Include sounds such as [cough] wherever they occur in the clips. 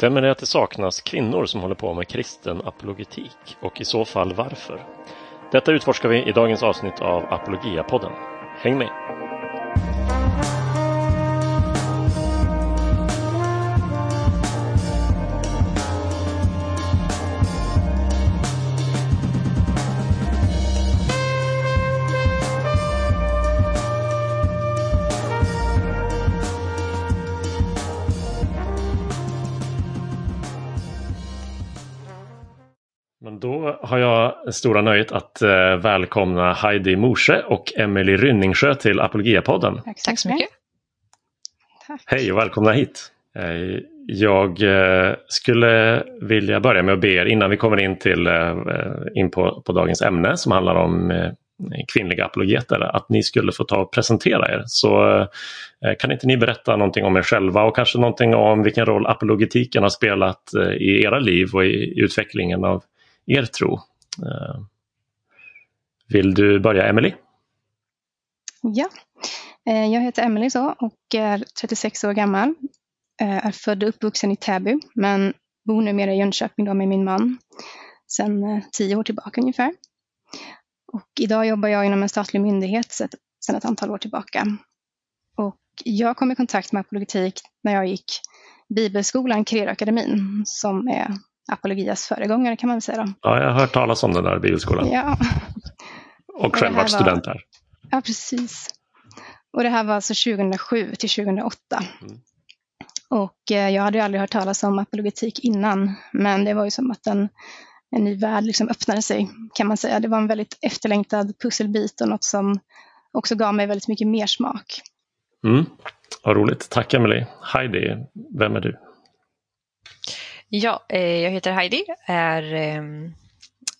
Stämmer det att det saknas kvinnor som håller på med kristen apologetik och i så fall varför? Detta utforskar vi i dagens avsnitt av Apologia-podden. Häng med! Stora nöjet att eh, välkomna Heidi Morse och Emelie Rynningsjö till Apologia-podden. Tack så mycket. Tack. Hej och välkomna hit. Eh, Jag eh, skulle vilja börja med att be er innan vi kommer in, till, eh, in på, på dagens ämne som handlar om eh, kvinnliga apologeter, att ni skulle få ta och presentera er. Så eh, kan inte ni berätta någonting om er själva och kanske någonting om vilken roll apologetiken har spelat eh, i era liv och i utvecklingen av er tro. Eh, vill du börja Emily? Ja, eh, jag heter Emelie så och är 36 år gammal. Jag Är född och uppvuxen i Täby men bor numera i Jönköping då med min man sedan eh, tio år tillbaka ungefär. Och idag jobbar jag inom en statlig myndighet sedan ett antal år tillbaka. Och jag kom i kontakt med apologetik när jag gick bibelskolan Credoakademin som är apologias föregångare kan man väl säga. Då. Ja, jag har hört talas om den där bibelskolan Ja, och själv varit var- student där. Ja, precis. Och det här var alltså 2007 till 2008. Mm. Och eh, jag hade ju aldrig hört talas om apologetik innan, men det var ju som att en, en ny värld liksom öppnade sig, kan man säga. Det var en väldigt efterlängtad pusselbit och något som också gav mig väldigt mycket mer smak. Mm. Vad roligt. Tack Emily. Heidi, vem är du? Ja, eh, jag heter Heidi. Är, ehm,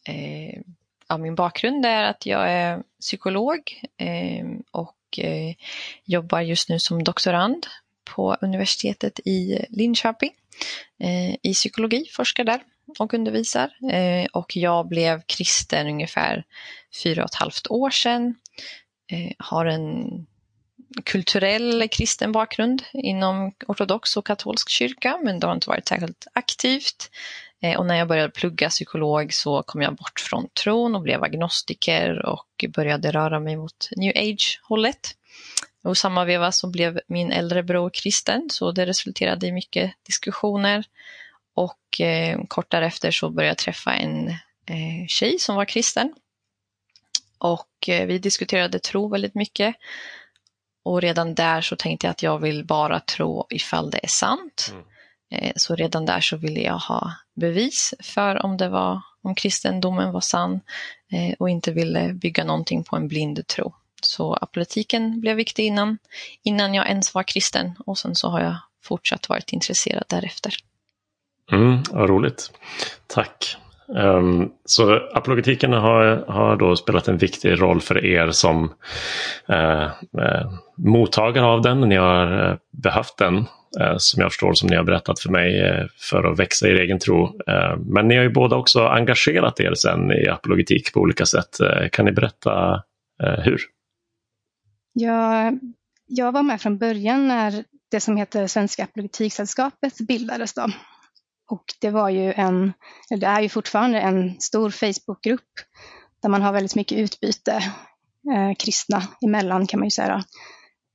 eh, ja, min bakgrund är att jag är psykolog ehm, och eh, jobbar just nu som doktorand på universitetet i Linköping eh, i psykologi, forskar där och undervisar. Eh, och jag blev kristen ungefär fyra och ett halvt år sedan. Eh, har en kulturell kristen bakgrund inom ortodox och katolsk kyrka, men det har inte varit särskilt aktivt. Eh, och när jag började plugga psykolog så kom jag bort från tron och blev agnostiker och började röra mig mot new age-hållet. Och samma veva så blev min äldre bror kristen, så det resulterade i mycket diskussioner. Och eh, kort därefter så började jag träffa en eh, tjej som var kristen. Och eh, vi diskuterade tro väldigt mycket. Och redan där så tänkte jag att jag vill bara tro ifall det är sant. Mm. Eh, Så redan där så ville jag ha bevis för om det var om kristendomen var sann eh, och inte ville bygga någonting på en blind tro. Så apologetiken blev viktig innan, innan jag ens var kristen och sen så har jag fortsatt varit intresserad därefter. Mm, vad roligt. Tack. Ehm, så apologetiken har, har då spelat en viktig roll för er som eh, eh, mottagare av den. Ni har eh, behövt den, eh, som jag förstår, som ni har berättat för mig, eh, för att växa i er egen tro. Men ni har ju båda också engagerat er sen i apologetik på olika sätt. Kan ni berätta hur? Jag, jag var med från början när det som heter Svenska apologetiksällskapet bildades. Då. Och det var ju en, eller det är ju fortfarande en stor Facebookgrupp där man har väldigt mycket utbyte eh, kristna emellan kan man ju säga.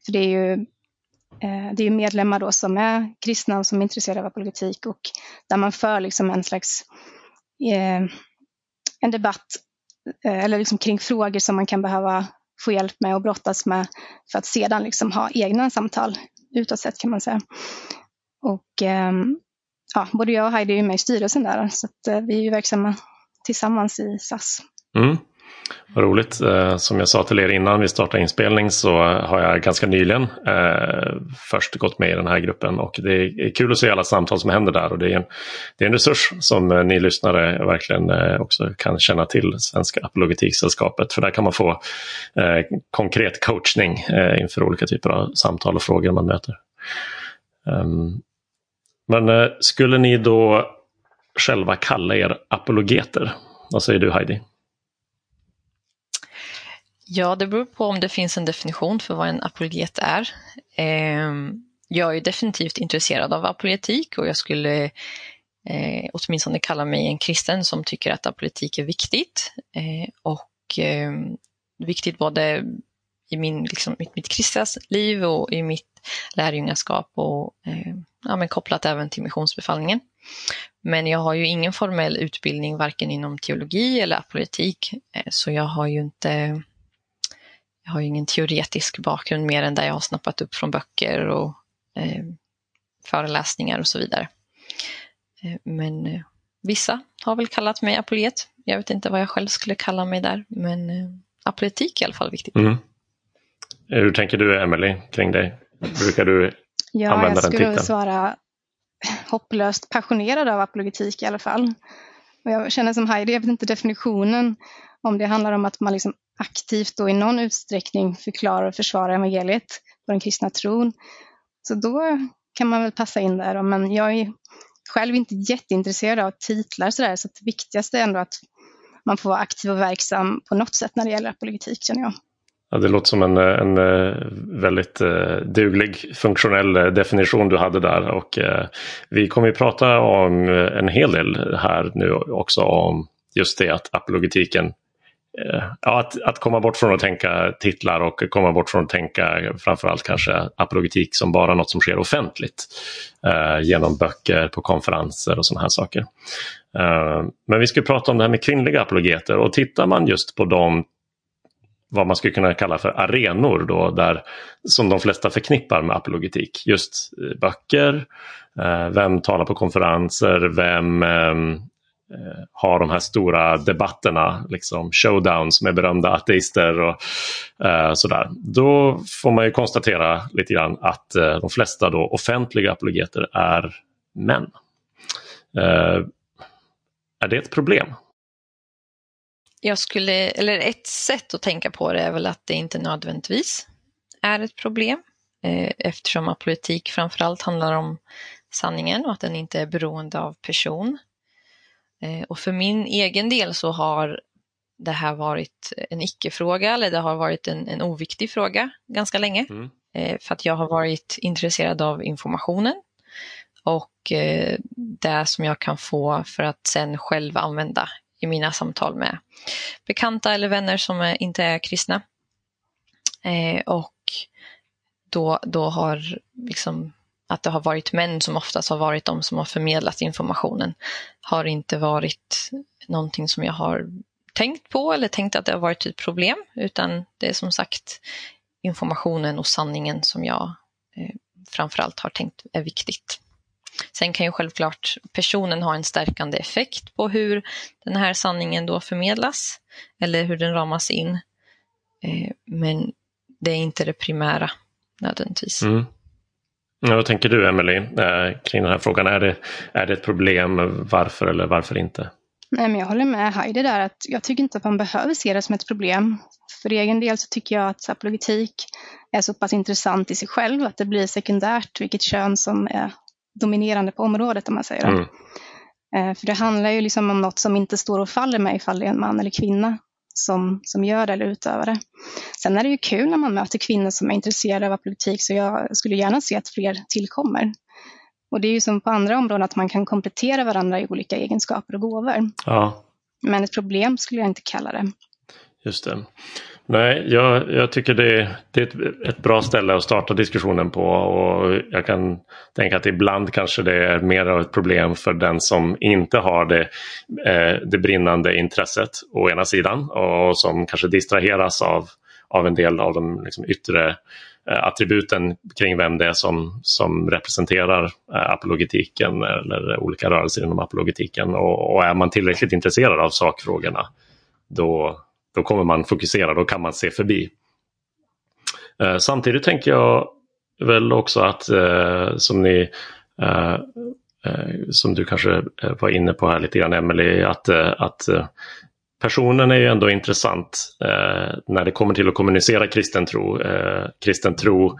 För det är ju, eh, det är medlemmar då som är kristna och som är intresserade av apologetik och där man för liksom en slags eh, en debatt eh, eller liksom kring frågor som man kan behöva få hjälp med och brottas med för att sedan liksom ha egna samtal utåt sett kan man säga. Och ehm, ja, både jag och Heidi är ju med i styrelsen där så att, vi är ju verksamma tillsammans i SAS. Mm. Vad roligt. Eh, som jag sa till er innan vi startade inspelning så har jag ganska nyligen eh, först gått med i den här gruppen och det är kul att se alla samtal som händer där och det är en, det är en resurs som eh, ni lyssnare verkligen också kan känna till, Svenska Apologetiksällskapet. För där kan man få konkret coachning inför olika typer av samtal och frågor man möter. Ehm, men skulle ni då själva kalla er apologeter? Vad säger du Heidi? Ja, det beror på om det finns en definition för vad en apologet är. Ehm, jag är definitivt intresserad av apologetik och jag skulle eh, åtminstone kalla mig en kristen som tycker att apologetik är viktigt. Eh, och ehm, viktigt både i min, liksom, mitt, mitt kristna liv och i mitt lärjungaskap och eh, ja, men kopplat även till missionsbefallningen. Men jag har ju ingen formell utbildning varken inom teologi eller apologetik eh, så jag har ju inte jag har ingen teoretisk bakgrund mer än där jag har snappat upp från böcker och eh, föreläsningar och så vidare. Eh, men eh, vissa har väl kallat mig apolet. Jag vet inte vad jag själv skulle kalla mig där, men eh, apolitik är i alla fall viktigt. Mm. Hur tänker du, Emily kring dig? Brukar du ja, använda den titeln? Jag skulle svara hopplöst passionerad av apologetik i alla fall. Och jag känner som Heidi, jag vet inte definitionen, om det handlar om att man liksom aktivt och i någon utsträckning förklarar och försvarar evangeliet på den kristna tron. Så då kan man väl passa in där. Men jag är själv inte jätteintresserad av titlar sådär, så det viktigaste är ändå att man får vara aktiv och verksam på något sätt när det gäller apologetik känner jag. Ja, det låter som en, eh, en eh, väldigt eh, duglig funktionell definition du hade där. Och, vi kommer att prata om en hel del här nu också om just det att apologetiken Eh, ja, att, att komma bort från att tänka titlar och komma bort från att tänka framförallt kanske apologetik som bara något som sker offentligt eh, genom böcker på konferenser och sådana här saker. Eh, men vi ska prata om det här med kvinnliga apologeter och tittar man just på de vad man skulle kunna kalla för arenor då, där, som de flesta förknippar med apologetik. Just böcker, eh, vem talar på konferenser, vem ehm, eh, har de här stora debatterna, liksom showdowns med berömda ateister och eh, sådär. Då får man ju konstatera lite grann att eh, de flesta då offentliga apologeter är män. Eh, är det ett problem? jag skulle, eller ett sätt att tänka på det är väl att det inte nödvändigtvis är ett problem eh, eftersom att politik framförallt handlar om sanningen och att den inte är beroende av person. Eh, och för min egen del så har det här varit en icke-fråga eller det har varit en, en oviktig fråga ganska länge. Mm. Eh, för att jag har varit intresserad av informationen och det som jag kan få för att sen själv använda i mina samtal med bekanta eller vänner som inte är kristna. Eh, och då, då har liksom att det har varit män som oftast har varit de som har förmedlat informationen har inte varit någonting som jag har tänkt på eller tänkt att det har varit ett problem utan det är som sagt informationen och sanningen som jag eh, framförallt har tänkt är viktigt. Sen kan ju självklart personen ha en stärkande effekt på hur den här sanningen då förmedlas eller hur den ramas in. Eh, men det är inte det primära nödvändigtvis. Mm. Ja, vad tänker du Emelie eh, kring den här frågan? Är det, är det ett problem? Varför eller varför inte? Nej, men jag håller med Heidi där att jag tycker inte att man behöver se det som ett problem. För egen del så tycker jag att apologetik är så pass intressant i sig själv att det blir sekundärt vilket kön som är dominerande på området om man säger mm. Eh, för det handlar ju liksom om något som inte står och faller med ifall det är en man eller kvinna som, som gör det eller utövar det. Sen är det ju kul när man möter kvinnor som är intresserade av politik så jag skulle gärna se att fler tillkommer. Och det är ju som på andra områden att man kan komplettera varandra i olika egenskaper och gåvor. Ja. Men ett problem skulle jag inte kalla det. Just det. Nej, jag, jag tycker det, det är ett, ett, bra ställe att starta diskussionen på. Och jag kan tänka att ibland kanske det är mer av ett problem för den som inte har det, eh, det brinnande intresset å ena sidan. Och som kanske distraheras av, av en del av de liksom, yttre eh, attributen kring vem det är som, som representerar eh, apologetiken eller olika rörelser inom apologetiken. Och, och är man tillräckligt intresserad av sakfrågorna då då kommer man fokusera, då kan man se förbi. Eh, samtidigt tänker jag väl också att eh, som ni eh, eh som du kanske eh, var inne på här lite grann Emelie, att, eh, att eh, personen är ju ändå intressant eh, när det kommer till att kommunicera kristen tro. Eh, kristen tro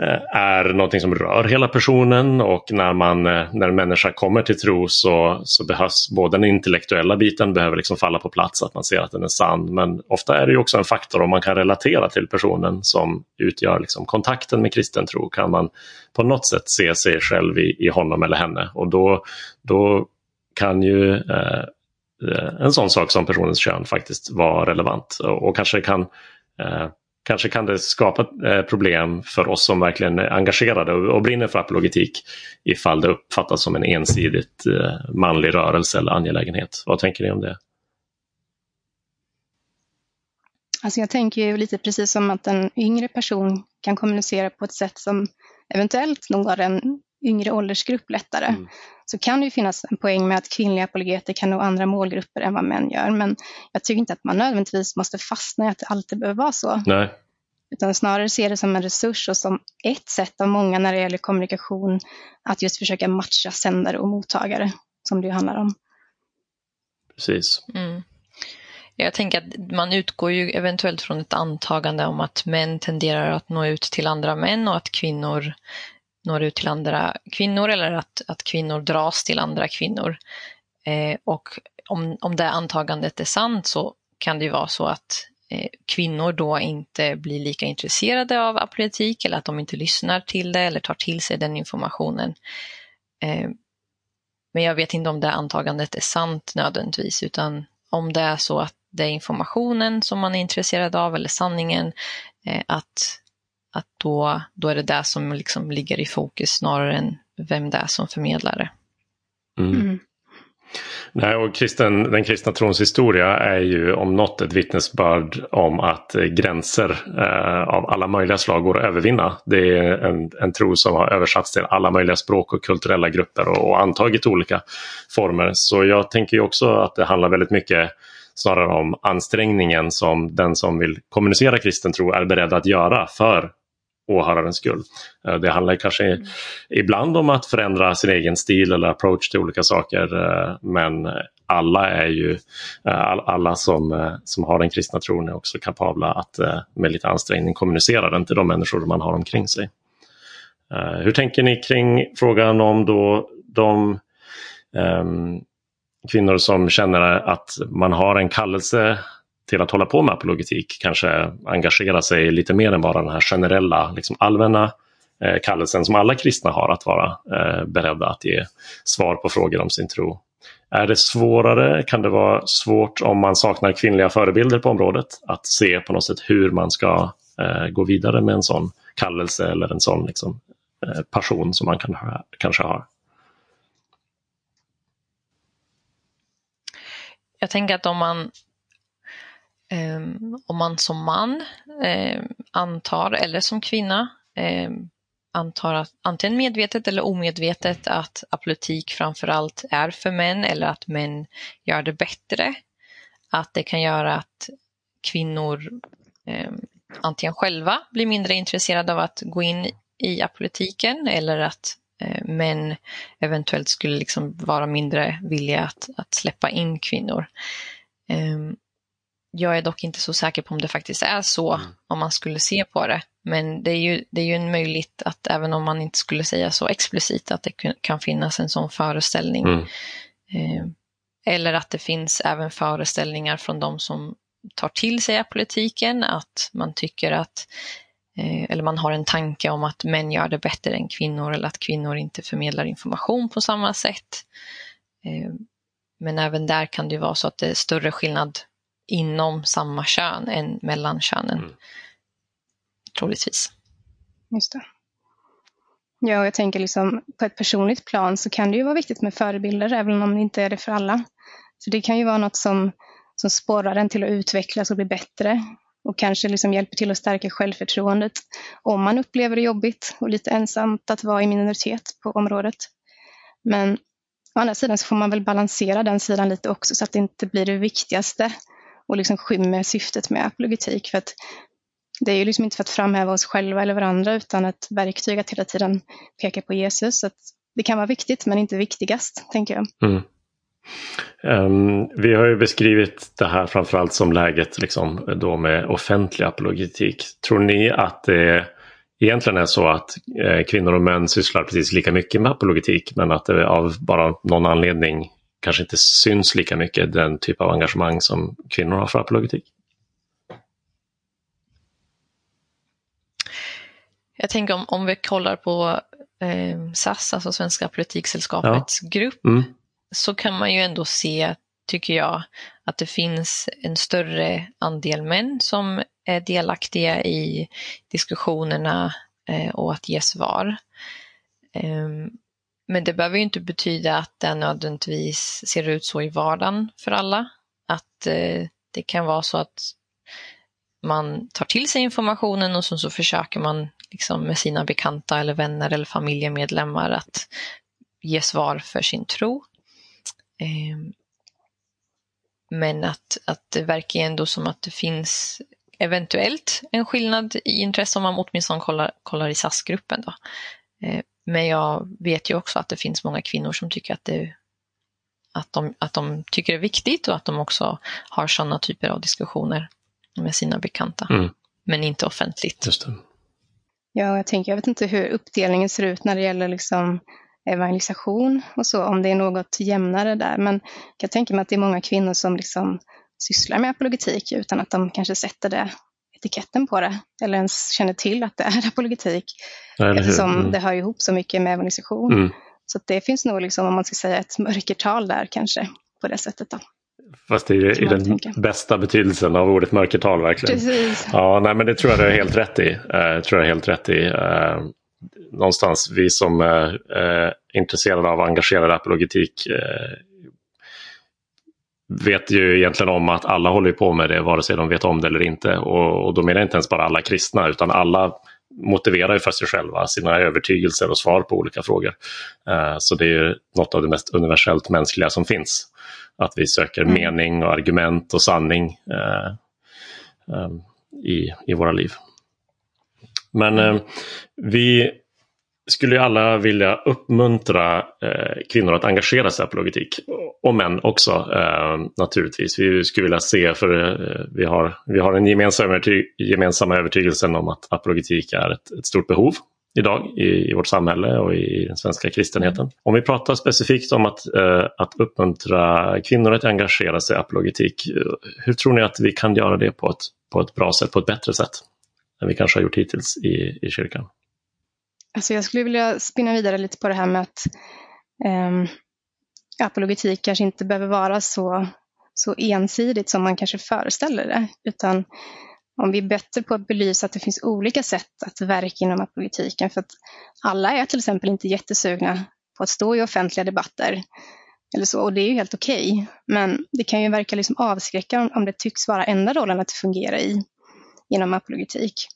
eh, är någonting som rör hela personen och när, man, eh, när en människa kommer till tro så, så behövs både den intellektuella biten behöver liksom falla på plats, att man ser att den är sann. Men ofta är det också en faktor om man kan relatera till personen som utgör liksom kontakten med kristen tro. Kan man på något sätt se sig själv i, i honom eller henne och då, då kan ju Eh, Eh, en sån sak som personens kön faktiskt var relevant. Och, och kanske kan eh, Kanske kan det skapa eh, problem för oss som verkligen är engagerade och, och brinner för apologetik ifall det uppfattas som en ensidigt eh, manlig rörelse eller angelägenhet. Vad tänker ni om det? Alltså jag tänker ju lite precis som att en yngre person kan kommunicera på ett sätt som eventuellt når en yngre åldersgrupp lättare. Mm. Så kan det ju finnas en poäng med att kvinnliga apologeter kan nå andra målgrupper än vad män gör. Men jag tycker inte att man nödvändigtvis måste fastna i att det alltid behöver vara så. Nej. Utan snarare se det som en resurs och som ett sätt av många när det gäller kommunikation att just försöka matcha sändare och mottagare som det ju handlar om. Precis. Mm. Jag tänker att man utgår ju eventuellt från ett antagande om att män tenderar att nå ut till andra män och att kvinnor når ut till andra kvinnor eller att, att kvinnor dras till andra kvinnor. Eh, och om, om det antagandet är sant så kan det ju vara så att eh, kvinnor då inte blir lika intresserade av apolitik eller att de inte lyssnar till det eller tar till sig den informationen. Eh, men jag vet inte om det antagandet är sant nödvändigtvis utan om det är så att det är informationen som man är intresserad av eller sanningen, eh, att att då, då är det det som liksom ligger i fokus snarare än vem det är som förmedlar Mm. Mm. Nej, och kristen, den kristna trons historia är ju om något ett vittnesbörd om att gränser eh, av alla möjliga slag går att övervinna. Det är en, en tro som har översatts till alla möjliga språk och kulturella grupper och, och antagit olika former. Så jag tänker också att det handlar väldigt mycket snarare om ansträngningen som den som vill kommunicera kristen tro är beredd att göra för åhörarens skull. Eh, det handlar kanske mm. ibland om att förändra sin egen stil eller approach till olika saker eh, men alla är ju eh, alla som, som har den kristna tron är också kapabla att med lite ansträngning kommunicera den till de människor man har omkring sig. Hur tänker ni kring frågan om då de um, kvinnor som känner att man har en kallelse till att hålla på med apologetik kanske engagera sig lite mer än bara den här generella, liksom allmänna eh, kallelsen som alla kristna har att vara eh, beredda att ge svar på frågor om sin tro. Är det svårare? Kan det vara svårt om man saknar kvinnliga förebilder på området att se på något sätt hur man ska eh, gå vidare med en sån kallelse eller en sån liksom, eh, passion som man kan, kanske har? Jag tänker att om man Ehm, om man som man ehm, antar, eller som kvinna, ehm, antar att, antingen medvetet eller omedvetet att apolitik framförallt är för män eller att män gör det bättre. Att det kan göra att kvinnor antingen själva blir mindre intresserade av att gå in i apolitiken eller att eh, män eventuellt skulle liksom vara mindre villiga att, att släppa in kvinnor. Jag är dock inte så säker på om det faktiskt är så mm. om man skulle se på det. Men det är, ju, det är ju en möjlighet att även om man inte skulle säga så explicit att det kan finnas en sån föreställning. Mm. Eh, eller att det finns även föreställningar från de som tar till sig politiken, att man tycker att eh, eller man har en tanke om att män gör det bättre än kvinnor eller att kvinnor inte förmedlar information på samma sätt. Eh, men även där kan det vara så att det är större skillnad inom samma kön än mellan könen. Mm. Troligtvis. Just det. Ja, jag tänker liksom på ett personligt plan så kan det ju vara viktigt med förebilder även om det inte är det för alla. Så det kan ju vara något som, som sporrar en till att utvecklas och bli bättre och kanske liksom hjälper till att stärka självförtroendet om man upplever det jobbigt och lite ensamt att vara i minoritet på området. Men å andra sidan så får man väl balansera den sidan lite också så att det inte blir det viktigaste och liksom skymmer syftet med apologetik. För att det är ju liksom inte för att framhäva oss själva eller varandra utan ett verktyg att hela tiden peka på Jesus. Så det kan vara viktigt men inte viktigast, tänker jag. Mm. Um, vi har ju beskrivit det här framförallt som läget liksom, då med offentlig apologetik. Tror ni att det egentligen är så att eh, kvinnor och män sysslar precis lika mycket med apologetik men att det av bara någon anledning kanske inte syns lika mycket den typ av engagemang som kvinnor har för apologetik? Jag tänker om, om vi kollar på eh, SAS, alltså Svenska Politiksällskapets ja. grupp, mm. så kan man ju ändå se, tycker jag, att det finns en större andel män som är delaktiga i diskussionerna eh, och att ge svar. Eh, men det behöver ju inte betyda att det nödvändigtvis ser ut så i vardagen för alla. Att eh, det kan vara så att man tar till sig informationen och så, så försöker man liksom med sina bekanta eller vänner eller familjemedlemmar att ge svar för sin tro. Ehm, men att, att det verkar ändå som att det finns eventuellt en skillnad i intresse om man åtminstone kollar, kollar i SAS-gruppen. Då. Eh, men jag vet ju också att det finns många kvinnor som tycker att, det, att, de, att de tycker det är viktigt och att de också har sådana typer av diskussioner med sina bekanta. Mm. Men inte offentligt. Just det. Ja, jag tänker, jag vet inte hur uppdelningen ser ut när det gäller liksom evangelisation och så, om det är något jämnare där. Men jag tänka mig att det är många kvinnor som liksom sysslar med apologetik utan att de kanske sätter det, etiketten på det eller ens känner till att det är [laughs] apologetik. Ja, eftersom mm. det hör ihop så mycket med evangelisation. Mm. Så det finns nog, liksom, om man ska säga, ett mörkertal där kanske på det sättet. Då. Fast i, i den tänka. bästa betydelsen av ordet mörkertal verkligen. Precis. Ja, nej, men det tror jag du är helt rätt i. Uh, tror jag är helt rätt i. Uh, någonstans vi som är uh, intresserade av engagerad apologetik vet ju egentligen om att alla håller på med det vare sig de vet om det eller inte. Och, och då menar jag inte ens bara alla kristna utan alla motiverar ju för sig själva sina övertygelser och svar på olika frågor. Uh, så det är ju något av det mest universellt mänskliga som finns. Att vi söker mm. mening och argument och sanning uh, um, i, i våra liv. Men vi skulle alla vilja uppmuntra eh, kvinnor att engagera sig i apologetik. Och män också eh, naturligtvis. Vi skulle vilja se, för eh, vi, har, vi har en gemensam, överty gemensamma övertygelsen om att apologetik är ett, ett stort behov idag i, i, vårt samhälle och i den svenska kristenheten. Om vi pratar specifikt om att, eh, att uppmuntra kvinnor att engagera sig i apologetik, eh, hur tror ni att vi kan göra det på ett, på ett bra sätt, på ett bättre sätt än vi kanske har gjort hittills i, i kyrkan? Alltså jag skulle vilja spinna vidare lite på det här med att um, apologetik kanske inte behöver vara så, så ensidigt som man kanske föreställer det, utan om vi är bättre på att belysa att det finns olika sätt att verka inom apologetiken, för att alla är till exempel inte jättesugna på att stå i offentliga debatter, eller så, och det är ju helt okej. Okay. Men det kan ju verka liksom avskräcka om det tycks vara enda rollen att fungera i inom apologetik.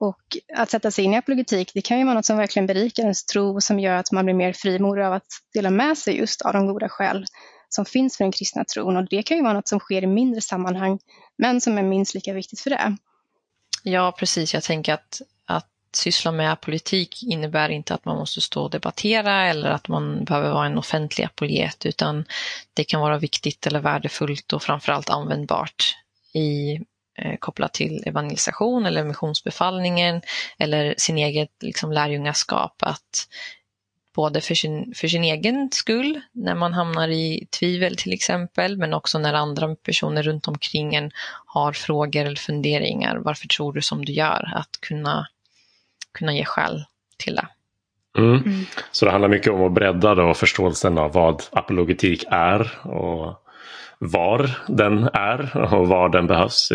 Och att sätta sig in i apologetik, det kan ju vara något som verkligen berikar ens tro och som gör att man blir mer frimodig av att dela med sig just av de goda skäl som finns för den kristna tron. Och det kan ju vara något som sker i mindre sammanhang, men som är minst lika viktigt för det. Ja, precis. Jag tänker att, att syssla med apolitik innebär inte att man måste stå och debattera eller att man behöver vara en offentlig apologet, utan det kan vara viktigt eller värdefullt och framförallt användbart i kopplat till evangelisation eller missionsbefallningen eller sin eget liksom, lärjungaskap. Att både för sin, för sin egen skull, när man hamnar i tvivel till exempel, men också när andra personer runt omkring en har frågor eller funderingar. Varför tror du som du gör? Att kunna, kunna ge skäl till det. Mm. Mm. Så det handlar mycket om att bredda då förståelsen av vad apologetik är och var den är och var den behövs.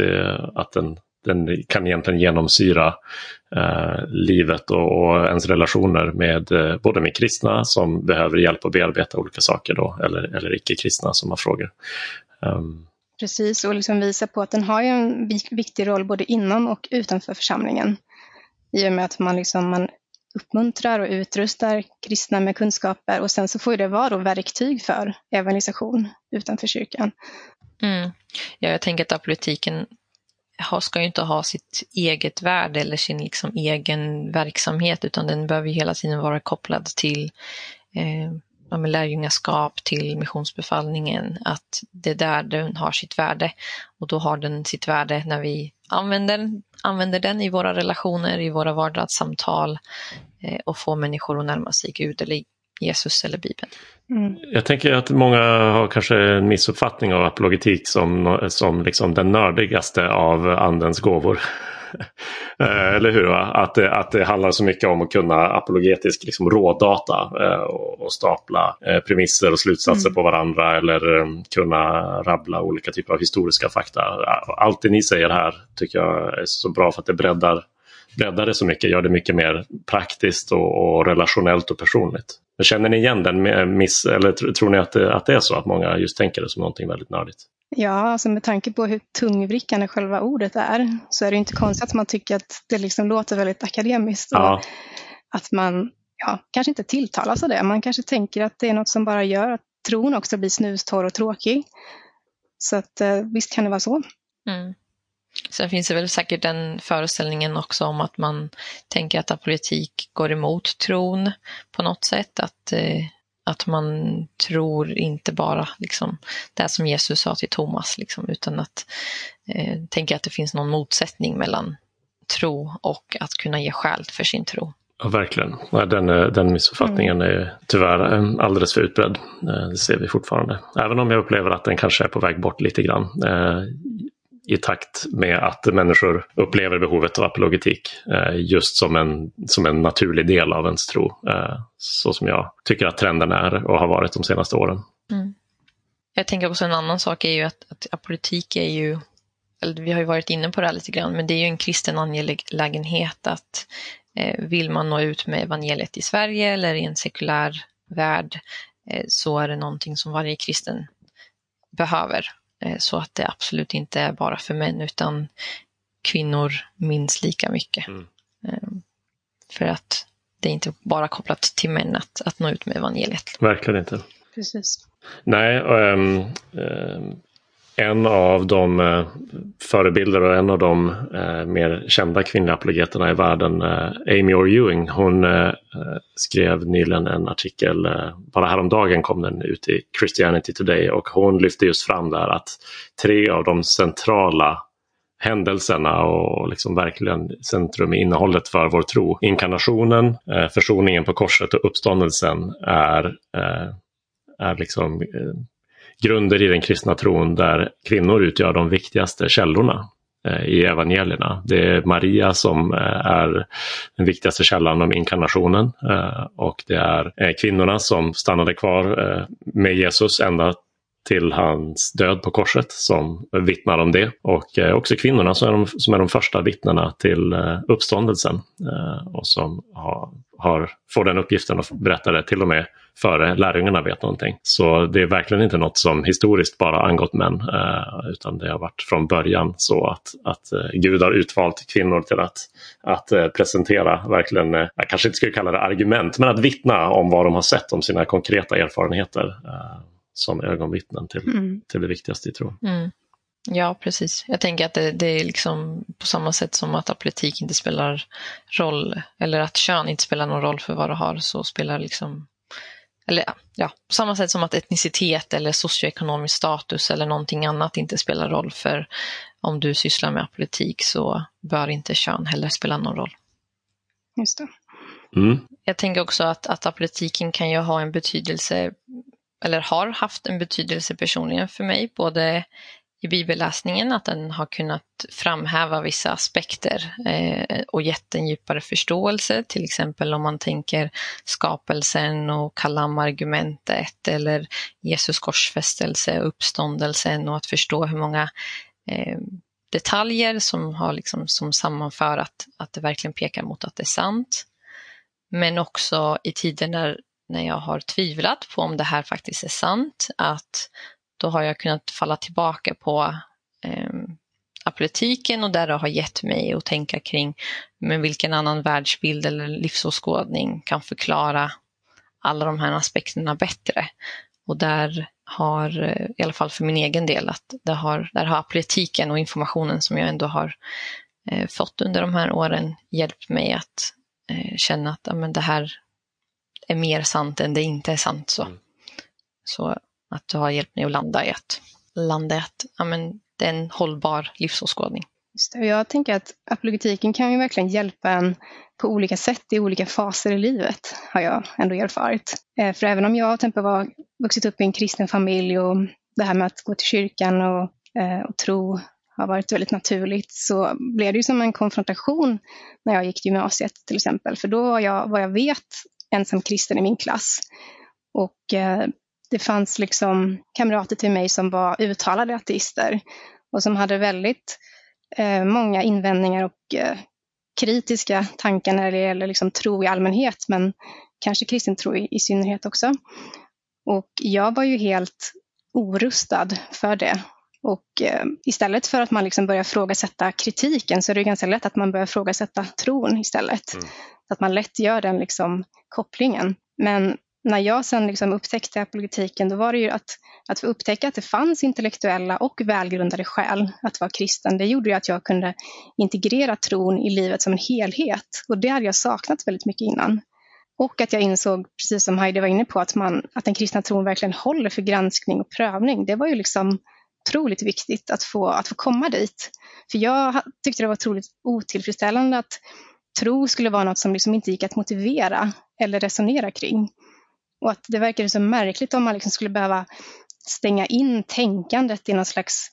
Att den, den kan egentligen genomsyra eh, livet och, och ens relationer med eh, både med kristna som behöver hjälp att bearbeta olika saker då, eller, eller icke-kristna som har frågor. Um. Precis, och liksom visa på att den har en viktig roll både inom och utanför församlingen. I och med att man, liksom, man uppmuntrar och utrustar kristna med kunskaper och sen så får det vara verktyg för evangelisation utanför kyrkan. Mm. Ja, jag tänker att politiken ska ju inte ha sitt eget värde eller sin liksom egen verksamhet utan den behöver hela tiden vara kopplad till eh, ja, lärjungaskap till missionsbefallningen, att det är där den har sitt värde. Och då har den sitt värde när vi använder, använder den i våra relationer, i våra vardagssamtal eh, och får människor att närma sig Gud eller Jesus eller Bibeln. Mm. Jag tänker att många har kanske en missuppfattning av apologetik som, som liksom den nördigaste av andens gåvor. [laughs] Eh, eller hur? Va? Att, det, att det handlar så mycket om att kunna apologetisk liksom, rådata eh, och, stapla eh, premisser och slutsatser mm. på varandra eller kunna rabbla olika typer av historiska fakta. Allt det ni säger här tycker jag är så bra för att det breddar, breddar det så mycket, gör det mycket mer praktiskt och, och relationellt och personligt. Känner ni igen den miss, eller tror ni att det, att det är så att många just tänker det som någonting väldigt nördigt? Ja, alltså med tanke på hur tungvrickande själva ordet är så är det inte konstigt att man tycker att det liksom låter väldigt akademiskt. Ja. Att man ja, kanske inte tilltalas av det. Man kanske tänker att det är något som bara gör att tron också blir snustorr och tråkig. Så att eh, visst kan det vara så. Mm. Sen finns det väl säkert den föreställningen också om att man tänker att politik går emot tron på något sätt. Att, eh, att man tror inte bara liksom, det som Jesus sa till Thomas, liksom, utan att eh, tänka att det finns någon motsättning mellan tro och att kunna ge skäl för sin tro. Ja, verkligen. Den, eh, den missuppfattningen mm. är tyvärr eh, alldeles för utbredd. Det ser vi fortfarande. Även om jag upplever att den kanske är på väg bort lite grann i takt med att människor upplever behovet av apologetik eh, just som en, som en naturlig del av ens tro. Eh, så som jag tycker att trenden är och har varit de senaste åren. Mm. Jag tänker också en annan sak är ju att, att apolitik är ju, eller vi har ju varit inne på det här lite grann, men det är ju en kristen angelägenhet att eh, vill man nå ut med evangeliet i Sverige eller i en sekulär värld eh, så är det någonting som varje kristen behöver så att det absolut inte är bara för män utan kvinnor minst lika mycket. Mm. Ehm, för att det är inte bara kopplat till män att, att nå ut med evangeliet. Verkligen inte. Precis. Nej, um, um, en av de eh, förebilder och en av de eh, mer kända kvinnliga apologeterna i världen, eh, Amy Orr Ewing, hon eh, skrev nyligen en artikel, eh, bara häromdagen kom den ut i Christianity Today och hon lyfte just fram där att tre av de centrala händelserna och liksom verkligen centrum i innehållet för vår tro. Inkarnationen, eh, försoningen på korset och uppståndelsen är, eh, är liksom eh, grunder i den kristna tron där kvinnor utgör de viktigaste källorna eh, i evangelierna. Det är Maria som eh, är den viktigaste källan om inkarnationen eh, och det är kvinnorna som stannade kvar med Jesus ända till hans död på korset som vittnar om det. Och också kvinnorna som är de, som är de första vittnena till uppståndelsen och som har, har, får den uppgiften att berätta det till och med före lärjungarna vet någonting. Så det är verkligen inte något som historiskt bara angått män, eh, utan det har varit från början så att, att eh, Gud har utvalt kvinnor till att, att eh, presentera, verkligen, jag kanske inte skulle kalla det argument, men att vittna om vad de har sett, om sina konkreta erfarenheter som ögonvittnen till, mm. till det viktigaste i tron. Mm. Ja, precis. Jag tänker att det, det, är liksom på samma sätt som att politik inte spelar roll, eller att kön inte spelar någon roll för vad du har, så spelar liksom eller ja, på samma sätt som att etnicitet eller socioekonomisk status eller någonting annat inte spelar roll för om du sysslar med politik så bör inte kön heller spela någon roll. Just det. Mm. Jag tänker också att, att politiken kan ju ha en betydelse, eller har haft en betydelse personligen för mig, både i bibelläsningen, att den har kunnat framhäva vissa aspekter eh, och gett en djupare förståelse, till exempel om man tänker skapelsen och Kalamargumentet eller Jesus korsfästelse, uppståndelsen och att förstå hur många eh, detaljer som har liksom som sammanför att, att det verkligen pekar mot att det är sant. Men också i tider när, när jag har tvivlat på om det här faktiskt är sant, att då har jag kunnat falla tillbaka på eh, apoletiken och där det har gett mig att tänka kring men vilken annan världsbild eller livsåskådning kan förklara alla de här aspekterna bättre. Och där har, eh, i alla fall för min egen del, att det har, där har politiken och informationen som jag ändå har eh, fått under de här åren hjälpt mig att eh, känna att ja, men det här är mer sant än det inte är sant. Så. Mm. Så att du har hjälpt mig att landa i att landa i att ja, men, det är en hållbar livsåskådning. Just det. Jag tänker att apologetiken kan ju verkligen hjälpa en på olika sätt i olika faser i livet, har jag ändå erfarit. Eh, för även om jag till exempel var vuxit upp i en kristen familj och det här med att gå till kyrkan och, eh, och tro har varit väldigt naturligt, så blev det ju som en konfrontation när jag gick till gymnasiet till exempel. För då var jag, vad jag vet, ensam kristen i min klass. Och eh, det fanns liksom kamrater till mig som var uttalade ateister och som hade väldigt eh, många invändningar och eh, kritiska tankar när det gäller liksom tro i allmänhet, men kanske kristen tro i, i synnerhet också. Och jag var ju helt orustad för det. Och eh, istället för att man liksom börjar frågasätta kritiken så är det ganska lätt att man börjar frågasätta tron istället. Mm. Så att man lätt gör den liksom kopplingen. Men när jag sen liksom upptäckte apologetiken, då var det ju att, att få upptäcka att det fanns intellektuella och välgrundade skäl att vara kristen. Det gjorde ju att jag kunde integrera tron i livet som en helhet. Och det hade jag saknat väldigt mycket innan. Och att jag insåg, precis som Heidi var inne på, att, man, att den kristna tron verkligen håller för granskning och prövning. Det var ju liksom otroligt viktigt att få, att få komma dit. För jag tyckte det var otroligt otillfredsställande att tro skulle vara något som liksom inte gick att motivera eller resonera kring. Och att det verkade så märkligt om man liksom skulle behöva stänga in tänkandet i någon slags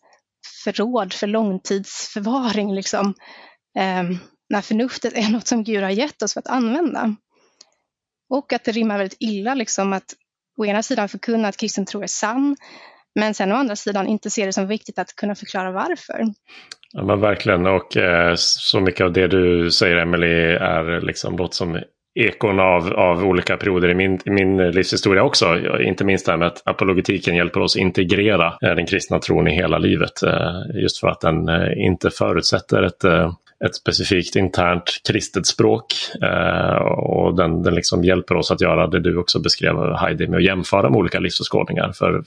förråd för långtidsförvaring. Liksom. Eh, när förnuftet är något som Gud har gett oss för att använda. Och att det rimmar väldigt illa liksom att å ena sidan förkunna att kristen tro är sann, men sen å andra sidan inte se det som viktigt att kunna förklara varför. Ja, men verkligen, och eh, så mycket av det du säger Emelie är liksom låter som ekon av, av olika perioder i min, i min livshistoria också. Inte minst det här med att apologetiken hjälper oss integrera eh, den kristna tron i hela livet. Eh, just för att den eh, inte förutsätter ett ett specifikt internt kristet språk. Eh, och den, den liksom hjälper oss att göra det du också beskrev Heidi med att jämföra med olika livsåskådningar. För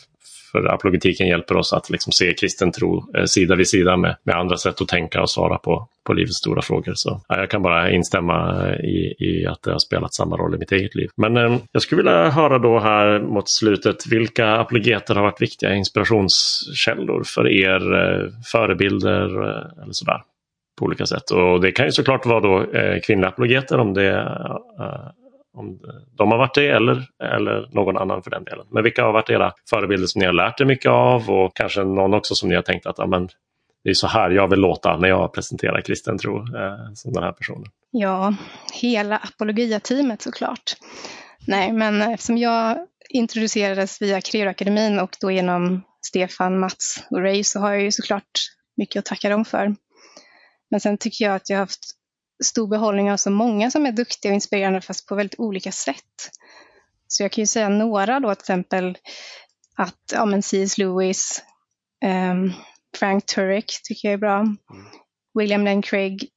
för apologetiken hjälper oss att liksom se kristen tro eh, sida vid sida med, med andra sätt att tänka och svara på, på livets stora frågor. Så ja, jag kan bara instämma eh, i, i att det har spelat samma roll i mitt eget liv. Men eh, jag skulle vilja höra då här mot slutet, vilka apologeter har varit viktiga inspirationskällor för er, eh, förebilder eh, eller sådär? På olika sätt. Och det kan ju såklart vara då eh, kvinnliga apologeter om det eh, om de har varit det eller, eller någon annan för den delen. Men vilka har varit era förebilder som ni har lärt er mycket av och kanske någon också som ni har tänkt att amen, det är så här jag vill låta när jag presenterar kristen tro eh, som den här personen. Ja, hela apologiateamet såklart. Nej, men eftersom jag introducerades via Creoakademin och då genom Stefan, Mats och Ray så har jag ju såklart mycket att tacka dem för. Men sen tycker jag att jag har haft stor behållning av så många som är duktiga och inspirerande fast på väldigt olika sätt. Så jag kan ju säga några då, till exempel att ja, men C.S. Lewis, um, Frank Turek tycker jag är bra, mm. William Lane Craig,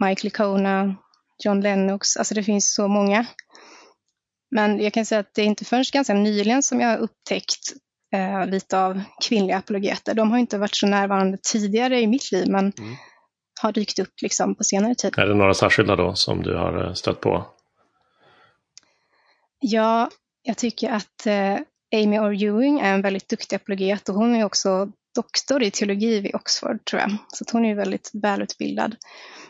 Mike Licona, John Lennox, alltså det finns så många. Men jag kan säga att det är inte förrän ganska nyligen som jag har upptäckt eh, lite av kvinnliga apologeter. De har inte varit så närvarande tidigare i mitt liv, men mm har dykt upp liksom på senare tid. Är det några särskilda då som du har eh, stött på? Ja, jag tycker att eh, Amy Orr Ewing är en väldigt duktig apologet och hon är också doktor i teologi vid Oxford tror jag. Så hon är väldigt välutbildad.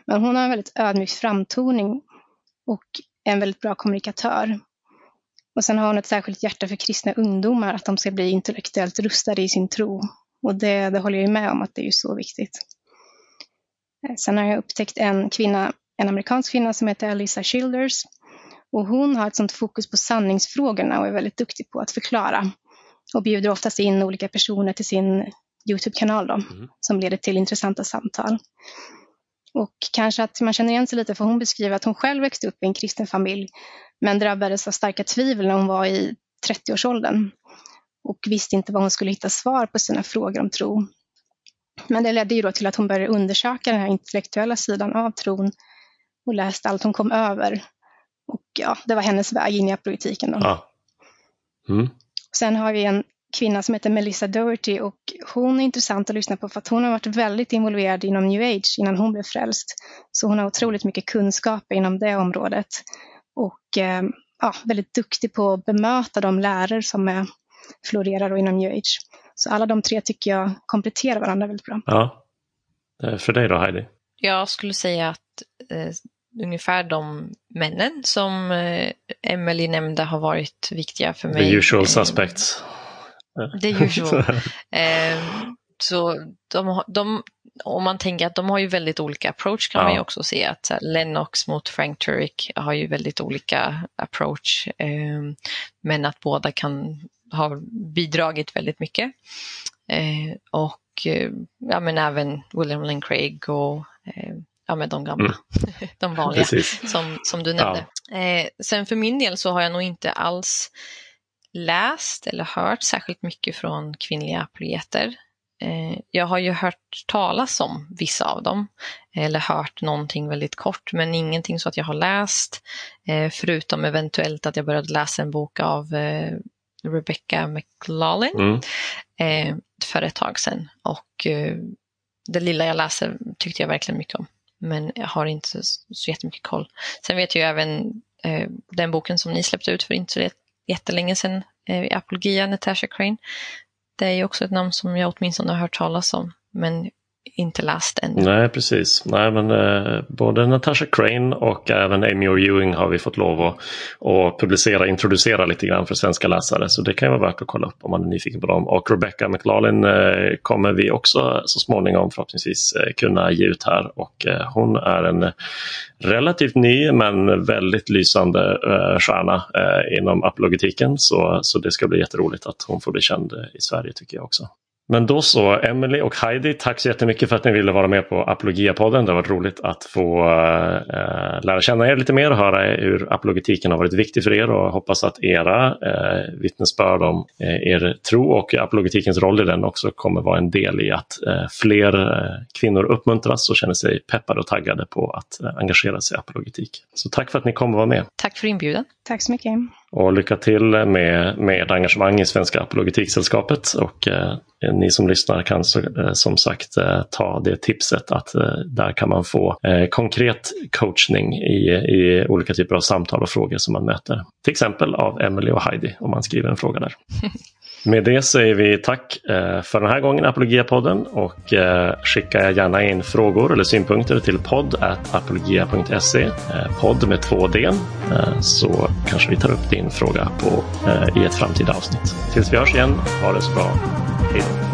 Men hon har en väldigt ödmjuk framtoning och är en väldigt bra kommunikatör. Och sen har hon ett särskilt hjärta för kristna ungdomar, att de ska bli intellektuellt rustade i sin tro. Och det, det håller jag med om att det är ju så viktigt. Eh, sen har jag upptäckt en kvinna, en amerikansk kvinna som heter Alisa Childers. Och hon har ett sånt fokus på sanningsfrågorna och är väldigt duktig på att förklara. Och bjuder oftast in olika personer till sin Youtube-kanal då, mm. som leder till intressanta samtal. Och kanske att man känner igen sig lite, för hon beskriver att hon själv växte upp i en kristen familj, men drabbades av starka tvivel när hon var i 30-årsåldern och visste inte var hon skulle hitta svar på sina frågor om tro. Men det ledde ju då till att hon började undersöka den här intellektuella sidan av tron och läste allt hon kom över. Och ja, det var hennes väg in i politiken. Då. Ja. Mm. Sen har vi en kvinna som heter Melissa Doherty och hon är intressant att lyssna på för att hon har varit väldigt involverad inom new age innan hon blev frälst. Så hon har otroligt mycket kunskaper inom det området och eh, ja, väldigt duktig på att bemöta de lärare som är florerar och inom new age. Så alla de tre tycker jag kompletterar varandra väldigt bra. Ja. Eh, för dig då Heidi? Jag skulle säga att eh, ungefär de männen som eh, Emily nämnde har varit viktiga för mig. The usual suspects. The usual. [laughs] eh, så de, de, om man tänker att de har ju väldigt olika approach kan ja. man ju också se att här, Lennox mot Frank Turek har ju väldigt olika approach. Eh, men att båda kan ha bidragit väldigt mycket. Eh, och eh, ja, men även William Lane Craig och eh, ja, men de gamla, mm. [laughs] de vanliga som, som du nämnde. Ja. Eh, sen för min del så har jag nog inte alls läst eller hört särskilt mycket från kvinnliga apologeter. Eh, jag har ju hört talas om vissa av dem, eller hört någonting väldigt kort, men ingenting så att jag har läst, eh, förutom eventuellt att jag började läsa en bok av eh, Rebecca McLaughlin mm. för ett tag sedan. Och det lilla jag läser tyckte jag verkligen mycket om, men jag har inte så jättemycket koll. Sen vet jag även den boken som ni släppte ut för inte så jättelänge sedan, Apologia, Natasha Crane, det är ju också ett namn som jag åtminstone har hört talas om, men inte läst än. Nej, precis. Nej, men eh, både Natasha Crane och även Amy Ewing har vi fått lov att, att publicera, introducera lite grann för svenska läsare. Så det kan ju vara värt att kolla upp om man är nyfiken på dem. Och Rebecca McLaughlin eh, kommer vi också så småningom förhoppningsvis eh, kunna ge ut här. Och eh, hon är en relativt ny men väldigt lysande eh, stjärna eh, inom apologetiken. Så, så det ska bli jätteroligt att hon får bli känd eh, i Sverige tycker jag också. Men då så, Emily och Heidi, tack så jättemycket för att ni ville vara med på Apologia-podden. Det har varit roligt att få äh, lära känna er lite mer och höra hur apologetiken har varit viktig för er och hoppas att era äh, vittnesbörd om äh, er tro och apologetikens roll i den också kommer vara en del i att fler kvinnor uppmuntras och känner sig peppade och taggade på att engagera sig i apologetik. Så tack för att ni kom och var med. Tack för inbjudan. Tack så mycket. Och lycka till med, med engagemang i Svenska Apologetiksällskapet. Och eh, ni som lyssnar kan så, eh, som sagt eh, ta det tipset att eh, där kan man få eh, konkret coachning i, i olika typer av samtal och frågor som man möter. Till exempel av Emily och Heidi om man skriver en fråga där. [laughs] Med det säger vi tack eh, för den här gången Apologia-podden och eh, skicka gärna in frågor eller synpunkter till podd.apologia.se eh, podd med två D så kanske vi tar upp din fråga på, i ett framtida avsnitt. Tills vi hörs igen, ha det så bra. Hej då.